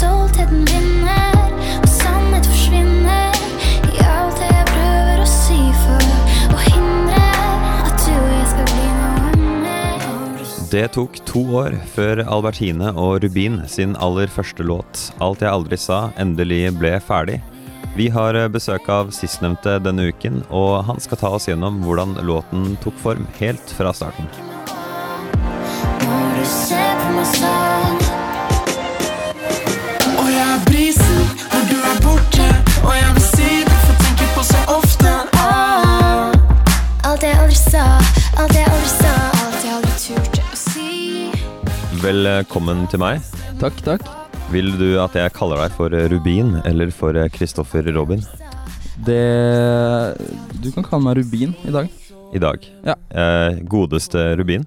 stoltheten vinner, og sannhet forsvinner. I alt det jeg prøver å si for å hindre at du og jeg skal bli noe mer. Det tok to år før Albertine og Rubin sin aller første låt, 'Alt jeg aldri sa', endelig ble ferdig. Vi har besøk av sistnevnte denne uken, og han skal ta oss gjennom hvordan låten tok form helt fra starten. Når du ser på meg aldri sa, alt jeg aldri sa, alt jeg aldri turte å si. Velkommen til meg. Takk, takk. Vil du at jeg kaller deg for Rubin eller for Kristoffer Robin Det Du kan kalle meg Rubin i dag. i dag? Ja. Eh, godeste Rubin,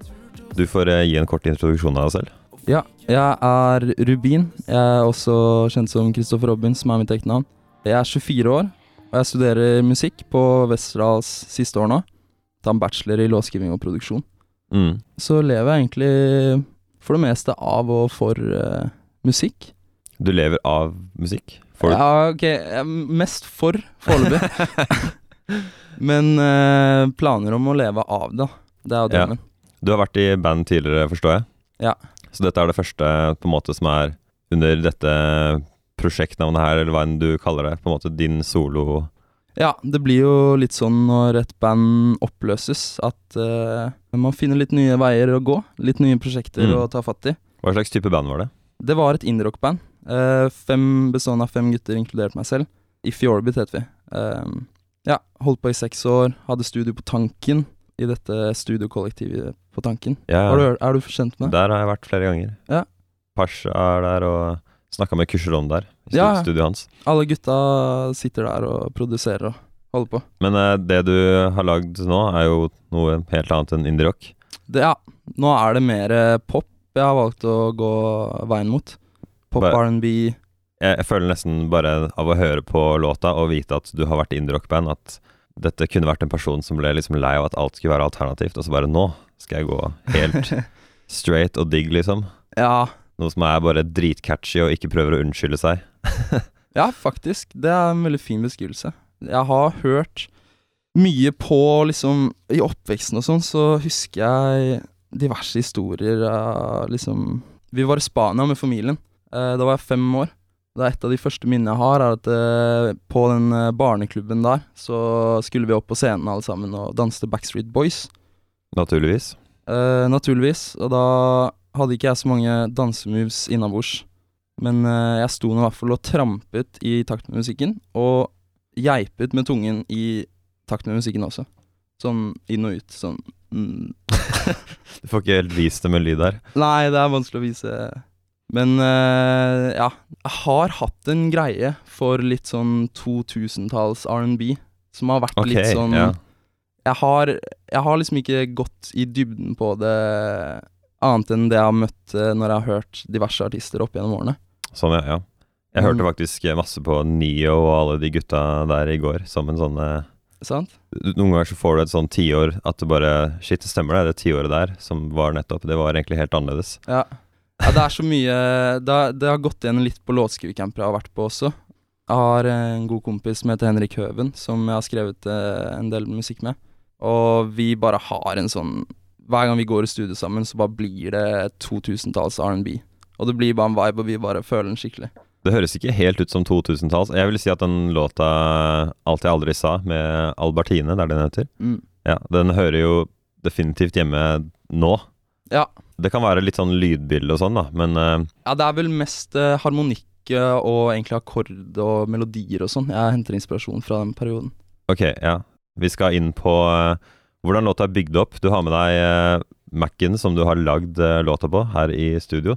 du får eh, gi en kort introduksjon av deg selv. Ja, jeg er Rubin. Jeg er også kjent som Kristoffer Robin, som er mitt ekte navn. Jeg er 24 år, og jeg studerer musikk på Westerdals siste år nå. Tar en bachelor i låtskriving og produksjon. Mm. Så lever jeg egentlig for det meste av og for uh, musikk. Du lever av musikk? For? Ja, ok. Mest for foreløpig. Men uh, planer om å leve av det. Det er jo Ja. Du har vært i band tidligere, forstår jeg? Ja. Så dette er det første på en måte som er under dette prosjektnavnet her, eller hva enn du kaller det, på en måte din solo Ja, det blir jo litt sånn når et band oppløses, at uh, man finner litt nye veier å gå. Litt nye prosjekter Mm. å ta fatt i. Hva slags type band var det? Det var et indie-rock-band. eh, fem bestående av fem gutter, inkludert meg selv. If you orbit heter vi. Uh, ja, holdt på i seks år. Hadde studio på Tanken, i dette studiokollektivet på Tanken. Ja, du, er du kjent med det? Der har jeg vært flere ganger. Ja. Pasha er der, og snakka med Kusheron der, i Ja. studioet hans. Alle gutta sitter der og produserer og holder på. Men eh, det du har lagd nå, er jo noe helt annet enn indie-rock. Ja, nå er det mer eh, pop jeg har valgt å gå veien mot. Pop, R&B Jeg, jeg føler nesten bare av å høre på låta og vite at du har vært i indie-rock-band, at dette kunne vært en person som ble liksom lei av at alt skulle være alternativt, og så bare nå skal jeg gå helt straight og digg, liksom. Ja, Noe som er bare dritcatchy og ikke prøver å unnskylde seg. ja, faktisk. Det er en veldig fin beskrivelse. Jeg har hørt mye på liksom I oppveksten og sånn, så husker jeg diverse historier av liksom Vi var i Spania med familien. Eh, da var jeg fem år. Det er et av de første minnene jeg har, er at eh, på den eh, barneklubben der, så skulle vi opp på scenen alle sammen og danste Backstreet Boys. Naturligvis. Eh, naturligvis. Og da hadde ikke jeg så mange dansemoves innabords. Men uh, jeg sto nå i hvert fall og trampet i takt med musikken, og geipet med tungen i takt med musikken også. Sånn inn og ut. Sånn mm. Du får ikke helt vist det med lyd her. Nei, det er vanskelig å vise. Men uh, ja, jeg har hatt en greie for litt sånn 2000-talls R&B, som har vært okay, litt sånn ja. jeg, har, jeg har liksom ikke gått i dybden på det annet enn det jeg har møtt eh, når jeg har hørt diverse artister opp gjennom årene. Sånn, ja. ja. Jeg hørte Mm. faktisk masse på Neo og alle de gutta der i går, som en sånn eh, Sant? Noen ganger så får du et sånn tiår at det bare Shit, det stemmer det, det tiåret der som var nettopp, det var egentlig helt annerledes. Ja. ja, det er så mye det, det har gått igjen litt på låtskrivercamper jeg har vært på også. Jeg har en god kompis som heter Henrik Høven, som jeg har skrevet eh, en del musikk med. Og vi bare har en sånn Hver gang vi går i studio sammen, så bare blir det 2000-talls R&B. Og det blir bare en vibe, og vi bare føler den skikkelig. Det høres ikke helt ut som 2000-talls. Jeg vil si at den låta 'Alt jeg aldri sa' med Albertine, det er det den heter, Mm. ja, den hører jo definitivt hjemme nå. Ja. Det kan være litt sånn lydbilde og sånn, da, men uh, Ja, det er vel mest uh, harmonikk eh, og egentlig akkord og melodier og sånn. Jeg henter inspirasjon fra den perioden. ok, ja. Vi skal inn på eh, hvordan låta er bygd opp. Du har med deg uh, Mac-en som du har lagd eh, låta på, her i studio.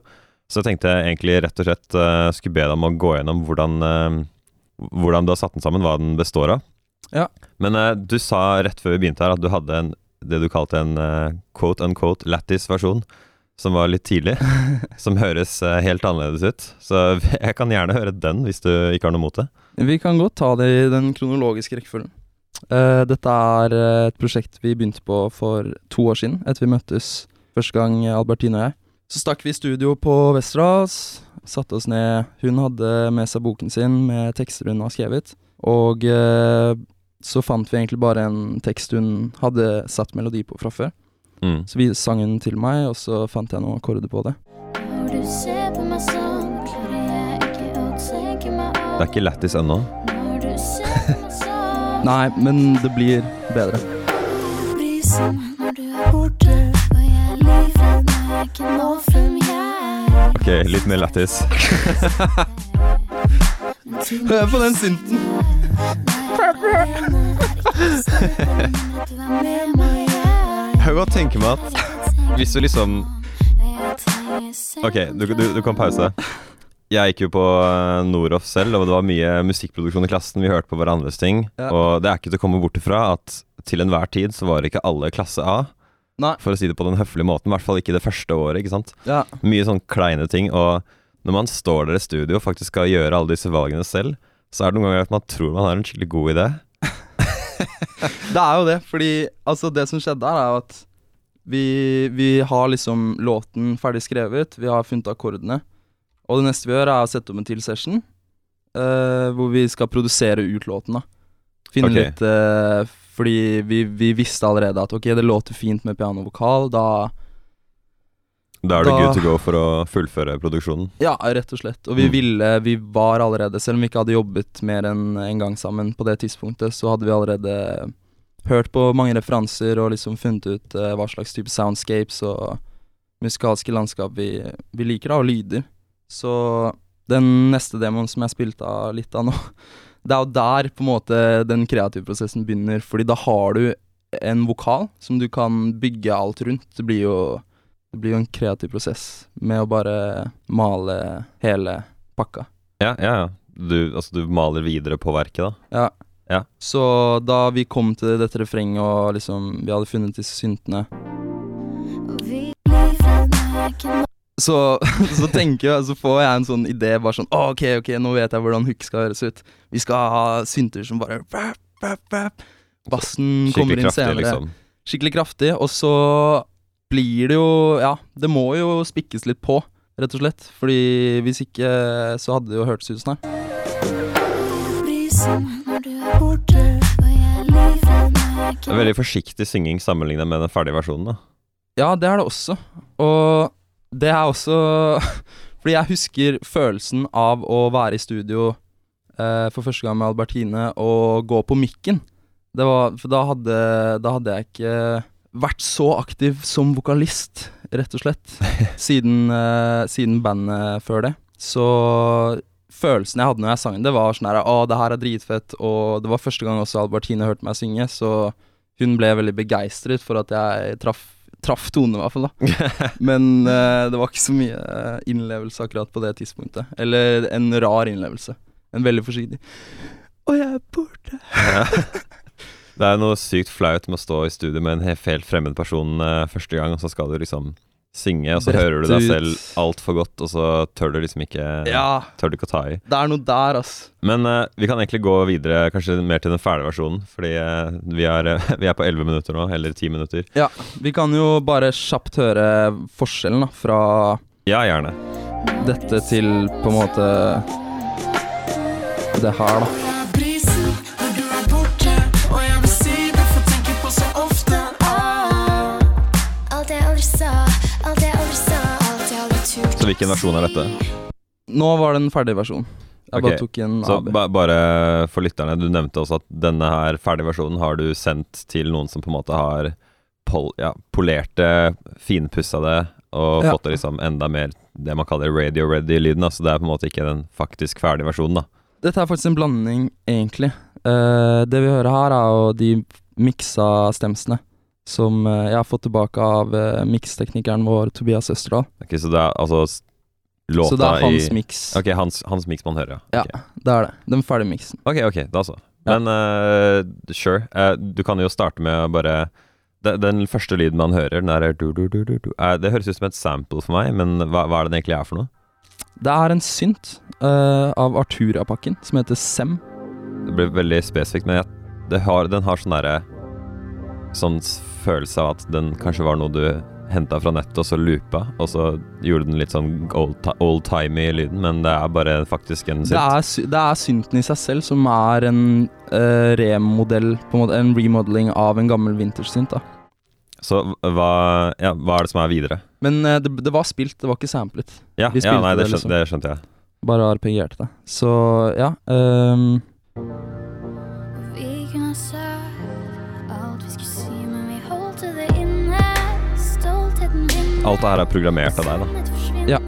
Så jeg tenkte jeg egentlig rett og slett uh, skulle be deg om å gå gjennom hvordan, uh, hvordan du har satt den sammen, hva den består av. Ja. Men uh, du sa rett før vi begynte her at du hadde en, det du kalte en eh, quote unquote lattis-versjon, som var litt tidlig. som høres eh, helt annerledes ut. Så jeg kan gjerne høre den hvis du ikke har noe mot det. Vi kan godt ta det i den kronologiske rekkefølgen. Eh, dette er eh, et prosjekt vi begynte på for to år siden, etter vi møttes første gang, Albertine og jeg. Så stakk vi i studio på Westerdals, satte oss ned. Hun hadde med seg boken sin med tekster hun har skrevet. Og uh, så fant vi egentlig bare en tekst hun hadde satt melodi på fra før. Mm. Så vi sang den til meg, og så fant jeg noen akkorder på det. Det er ikke lættis ennå. Nei, men det blir bedre. brisen når du er borte, og jeg er livredd når jeg ikke når frem, jeg. Ok, litt mer lættis. Hør på den synten! Jeg kan godt tenke meg at hvis du liksom Ok, du, du, du kan pause. Jeg gikk jo på eh, Noroff selv, og det var mye musikkproduksjon i klassen. Vi hørte på hverandres ting. Ja. Og det er ikke til å komme bort ifra at til enhver tid så var ikke alle klasse A. Nei. For å si det på den høflige måten. I hvert fall ikke det første året. ikke sant? Ja. Mye sånn kleine ting. Og når man står der i studio og faktisk skal gjøre alle disse valgene selv, så er det noen ganger at man tror man har en skikkelig god idé. Det er jo det, fordi altså det som skjedde her, er jo at vi, vi har liksom låten ferdig skrevet, vi har funnet akkordene. Og det neste vi gjør, er å sette opp en til session, uh, hvor vi skal produsere ut låten. da Finne okay. litt uh, Fordi vi, vi visste allerede at ok, det låter fint med piano og vokal. Da Da er det good to go for å fullføre produksjonen. Ja, rett og slett. Og vi Mm. ville Vi var allerede, selv om vi ikke hadde jobbet mer enn en gang sammen på det tidspunktet, så hadde vi allerede hørt på mange referanser og liksom funnet ut uh, hva slags type soundscapes og musikalske landskap vi, vi liker, da, og lyder. Så den neste demoen som jeg spilte av litt av nå, det er jo der på en måte den kreative prosessen begynner, fordi da har du en vokal som du kan bygge alt rundt. Det blir jo det blir jo en kreativ prosess med å bare male hele pakka. Ja, ja, ja. Du, altså, du maler videre på verket, da. Ja. Ja. Så da vi kom til dette refrenget og liksom vi hadde funnet disse syntene, så, så tenker jeg, så får jeg en sånn idé bare sånn oh, ok, ok, nå vet jeg hvordan hook skal høres ut. Vi skal ha synter som bare rap, rap, rap. Bassen kommer inn kraftig, senere. liksom. skikkelig kraftig, og så blir det jo Ja, det må jo spikkes litt på, rett og slett. Fordi hvis ikke så hadde det jo hørtes ut sånn her. Det er veldig forsiktig synging sammenlignet med den ferdige versjonen, da. Ja, det er det også. Og det er også Fordi jeg husker følelsen av å være i studio eh, for første gang med Albertine og gå på mikken. Det var, for da hadde, da hadde jeg ikke vært så aktiv som vokalist, rett og slett, siden, eh, siden bandet før det. Så følelsen jeg hadde når jeg sang det, var sånn her Å, det her er dritfett. Og det var første gang også Albertine hørte meg synge, så hun ble veldig begeistret for at jeg traff, traff tonen, i hvert fall. da Men uh, det var ikke så mye eh, innlevelse akkurat på det tidspunktet. Eller en rar innlevelse. En veldig forsiktig Og jeg er borte. Det er noe sykt flaut med å stå i studio med en helt fremmed person uh, første gang, og så skal du liksom synge, og så Brett hører du deg ut. selv altfor godt, og så tør du liksom ikke Ja, Tør du ikke å ta i. det er noe der, ass. Men eh, vi kan egentlig gå videre, kanskje mer til den fæle versjonen, fordi eh, vi, er, eh, vi er på 11 minutter nå, eller 10 minutter. Ja, Vi kan jo bare kjapt høre forskjellen da fra Ja, gjerne. dette til på en måte det her, da. Aldri hvilken versjon er dette? Nå var det en ferdig versjon. Jeg bare tok en Så ba bare for lytterne, du nevnte også at denne her ferdige versjonen har du sendt til noen som på en måte har pol ja, polert det, finpussa det, og Ja. fått det liksom enda mer det man kaller radio-ready-lyden. Altså det er på en måte ikke den faktisk ferdige versjonen, da. Dette er faktisk en blanding, egentlig. Uh, det vi hører her, er jo de miksa stemsene. Som eh, jeg har fått tilbake av uh, miksteknikeren vår Tobias Østerdal. Ok, så det er altså låta i Så det er hans i miks. Ok, hans, hans miks man hører, ja. Ja. Det er det. Den ferdige miksen. Ok, ok, da så. Men uh, sure. Uh, du kan jo starte med å bare den, den første lyden man hører, den der du, du, du. Eh, Det høres ut som et sample for meg, men hva, hva er det den egentlig er for noe? Det er en synt av Artura-pakken som heter Sem. Det blir veldig spesifikt, men jeg, det har, den har sånn derre Sånn følelse av at den kanskje var noe du henta fra nettet og så loopa, og så gjorde den litt sånn old- old-timey lyden, men det er bare faktisk en Det synt. det er synten i seg selv som er en uh, remodell, på en måte, en remodeling av en gammel vintage-synt. da. Så hva, ja, hva er det som er videre? Men uh, det, det var spilt, det var ikke samplet. Ja, ja nei, det, det, skjønte, liksom. det skjønte jeg. Bare arpegerte det. Så ja. ehm, Alt det her er programmert av deg, da. Ja.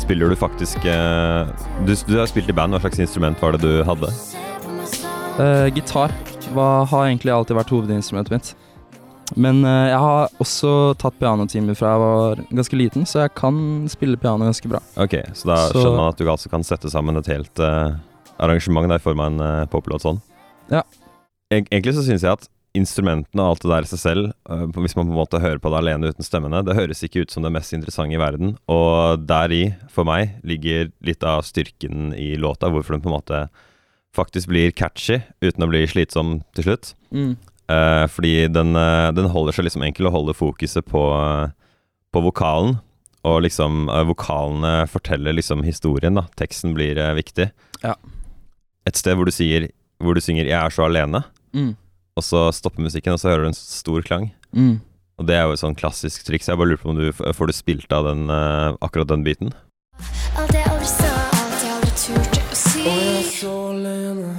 Spiller du faktisk eh, du, du har spilt i band, hva slags instrument var det du hadde? Eh, gitar var, har egentlig alltid vært hovedinstrumentet mitt. Men eh, jeg har også tatt pianotimer fra jeg var ganske liten, så jeg kan spille piano ganske bra. Ok, så da Så- skjønner man at du altså kan sette sammen et helt eh, arrangement der i form av en uh, poplåt sånn. Ja. Eg egentlig så syns jeg at instrumentene og alt det der i seg selv, eh, hvis man på en måte hører på det alene uten stemmene, det høres ikke ut som det mest interessante i verden. Og deri, for meg, ligger litt av styrken i låta, hvorfor den på en måte faktisk blir catchy uten å bli slitsom til slutt. Eh, fordi den, eh, den holder seg liksom enkel og holder fokuset på, på vokalen. Og liksom eh, vokalene forteller liksom historien, da. Teksten blir eh, viktig. Ja. Et sted hvor du sier Hvor du synger 'Jeg er så alene', Mm. Og så stopper musikken, og så hører du en stor klang. Mm. Og det er jo et sånn klassisk triks. Jeg bare lurer på om du får du spilt av den, uh, akkurat den biten. Alt jeg aldri sa, alt jeg aldri turte å si. Og jeg er så alene,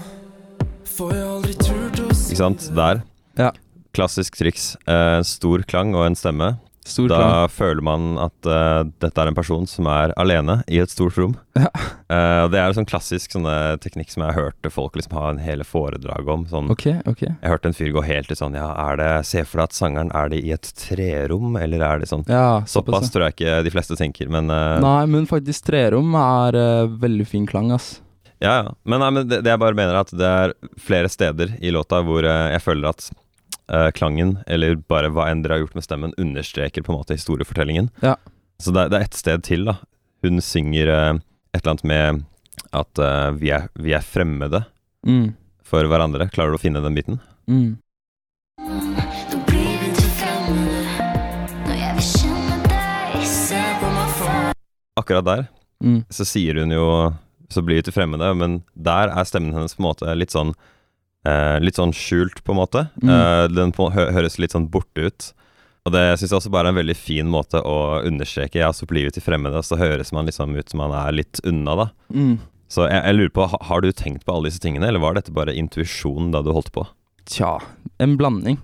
for jeg aldri turte å si Ikke sant? Der. Ja. Klassisk triks. En stor klang og en stemme. Stor da plan. føler man at uh, dette er en person som er alene i et stort rom. Ja. Uh, det er en sånn klassisk sånne teknikk som jeg hørte folk liksom ha en hele foredrag om. Sånn, okay, okay. Jeg hørte en fyr gå helt i sånn Ja, er det Se for deg at sangeren er det i et trerom, eller er det sånn Ja, Såpass tror jeg ikke de fleste tenker, men uh, Nei, men faktisk trerom er veldig fin klang, ass. Ja, ja. Men, nei, men det, det jeg bare mener er at det er flere steder i låta hvor jeg føler at eh, klangen, eller bare hva enn dere har gjort med stemmen, understreker på en måte historiefortellingen. Ja. Så det, det er ett sted til, da. Hun synger uh, et eller annet med at uh, vi, er, vi er fremmede Mm. for hverandre. Klarer du å finne den biten? Mm. Akkurat der Mm. så sier hun jo Så blir vi til fremmede, men der er stemmen hennes på en måte litt sånn eh, Litt sånn skjult, på en måte. Mm. Eh, den på, hø høres litt sånn borte ut. Og det syns jeg også bare er en veldig fin måte å understreke. Ja, vi til fremmede, så høres man liksom ut som man er litt unna, da. Mm. Så jeg, jeg lurer på, ha, har du tenkt på alle disse tingene, eller var dette bare intuisjon da du holdt på? Tja, en blanding.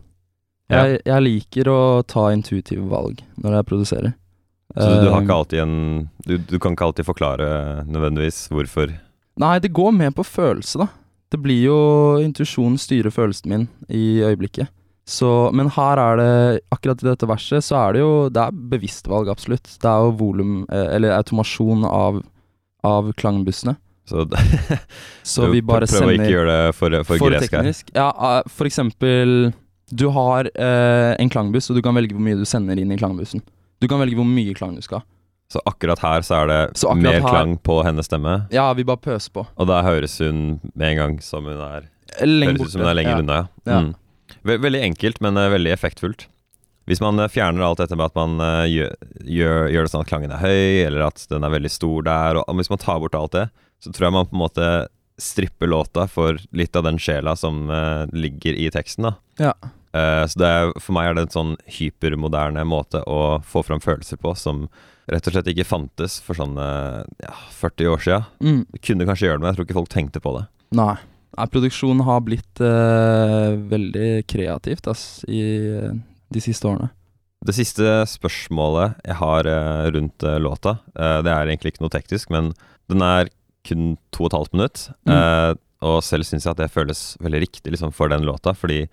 Ja. Jeg, jeg liker å ta intuitive valg når jeg produserer. Så du, du har Eh, ikke alltid en du, du kan ikke alltid forklare nødvendigvis hvorfor Nei, det går mer på følelse, da. Det blir jo intuisjonen styrer følelsen min i øyeblikket. Så, men her er det, akkurat i dette verset, så er det jo Det er bevisst valg, absolutt. Det er jo volum, eh, eller automasjon av, av klangbussene. Så, Så vi bare prøv å sender ikke gjøre det for, for, For gresk her. Ja, eh, for eksempel Du har eh, en klangbuss, og du kan velge hvor mye du sender inn i klangbussen. Du kan velge hvor mye klang du skal ha. Så akkurat her så er det Så mer her- klang på hennes stemme, Ja, vi bare pøser på. og da høres hun med en gang som hun er Lenger Høres ut som hun er lenger ja. unna, ja. Mm. Ve veldig enkelt, men eh, veldig effektfullt. Hvis man eh, fjerner alt dette med at man eh, gjør, gjør, gjør det sånn at klangen er høy, eller at den er veldig stor der, og hvis man tar bort alt det, så tror jeg man på en måte stripper låta for litt av den sjela som ligger i teksten, da. Ja. Eh, så det for meg er det en sånn hypermoderne måte å få fram følelser på som rett og slett ikke fantes for sånn eh, ja, 40 år sia. Mm. Kunne kanskje gjøre det, men jeg tror ikke folk tenkte på det. Nei. Ja, produksjonen har blitt uh, veldig kreativt ass, i de siste årene. Det siste spørsmålet jeg har uh, rundt låta, det er egentlig ikke noe teknisk, men den er kun to og et halvt minutt. Mm. og selv syns jeg at det føles veldig riktig liksom, for den låta, fordi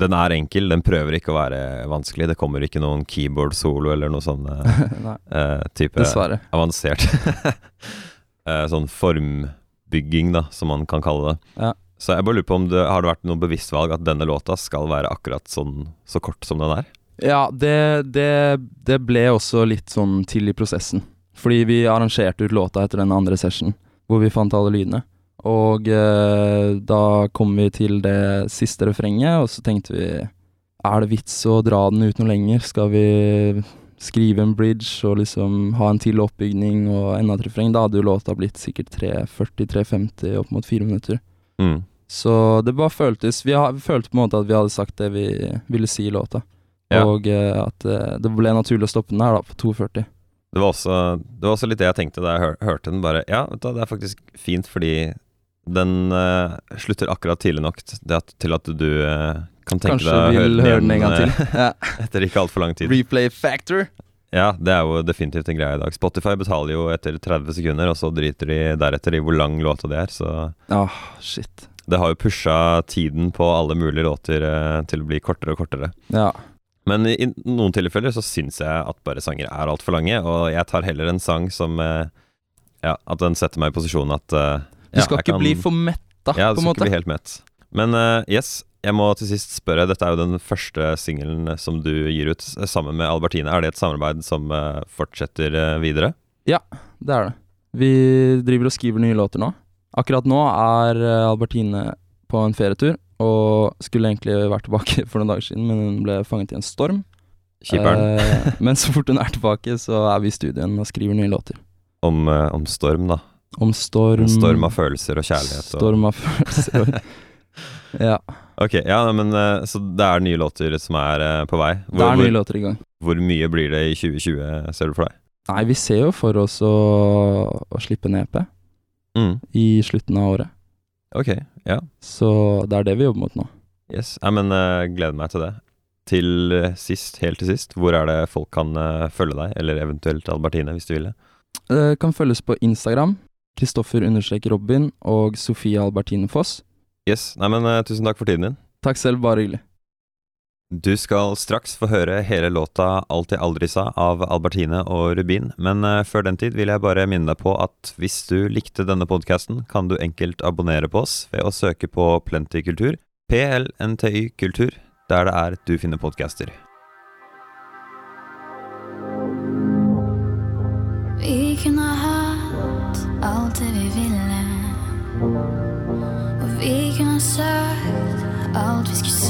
den er enkel, den prøver ikke å være vanskelig. Det kommer ikke noen keyboard-solo eller noe sånn eh, eh, type dessverre. avansert eh, Sånn formbygging, da, som man kan kalle det. Ja. Så jeg bare lurer på om det har det vært noe bevisst valg at denne låta skal være akkurat sånn så kort som den er? Ja, det, det, det ble også litt sånn til i prosessen. Fordi vi arrangerte ut låta etter den andre session, hvor vi fant alle lydene. Og eh, da kom vi til det siste refrenget, og så tenkte vi er det vits å dra den ut noe lenger? Skal vi skrive en bridge og liksom ha en til oppbygning og enda et refreng? Da hadde jo låta blitt sikkert 3.40-3.50, opp mot fire minutter. Mm. Så det bare føltes Vi følte på en måte at vi hadde sagt det vi ville si i låta. Ja. Og eh, at eh, det ble naturlig å stoppe den her, da, på 2.40. Det var, også, det var også litt det jeg tenkte da jeg hør, hørte den. Bare Ja, vet du, det er faktisk fint, fordi den uh, slutter akkurat tidlig nok til at du uh, kan tenke Kanskje deg å vil høre den en gang til. ja. eh, etter ikke altfor lang tid. Replay factor. Ja, det er jo definitivt en greie i dag. Spotify betaler jo etter 30 sekunder, og så driter de deretter i hvor lang låta det er. Så oh, shit. det har jo pusha tiden på alle mulige låter uh, til å bli kortere og kortere. Ja. Men i, i noen tilfeller så syns jeg at bare sanger er altfor lange, og jeg tar heller en sang som Ja, at den setter meg i posisjonen at Du skal ikke kan- bli for metta, Ja, på du en skal måte. ikke bli helt mett. Men uh, yes, jeg må til sist spørre. Dette er jo den første singelen som du gir ut sammen med Albertine. Er det et samarbeid som uh, fortsetter uh, videre? Det er det. Vi driver og skriver nye låter nå. Akkurat nå er eh, Albertine på en ferietur, og skulle egentlig vært tilbake for noen dager siden, men hun ble fanget i en storm. Skipperen. Eh, men så fort hun er tilbake, så er vi i studien og skriver nye låter. Om, eh, om storm, da. Om storm En storm av følelser og kjærlighet. Og... Storm av følelser. og- ja. Ok, ja, men eh, Så det er nye låter som er eh, på vei. Det er nye låter i gang. hvor mye blir det i 2020, ser du for deg? Nei, vi ser jo for oss å, å slippe en EP Mm, i slutten av året. ok, ja. Så det er det vi jobber mot nå. Yes. Ja, men eh, gleder meg til det. Til sist, helt til sist, hvor er det folk kan følge deg, eller eventuelt Albertine, hvis du vil det? Det kan følges på Instagram. Kristoffer understrek Robin og Sofie Albertine Foss. Yes. Nei, men uh, tusen takk for tiden din. Takk selv, bare hyggelig. Du skal straks få høre hele låta Alt jeg aldri sa av Albertine og Rubin, men eh, før den tid vil jeg bare minne deg på at hvis du likte denne podkasten, kan du enkelt abonnere på oss ved å søke på Plenty Kultur, PLNTY Kultur, der det er du finner podcaster. Vi kunne sagt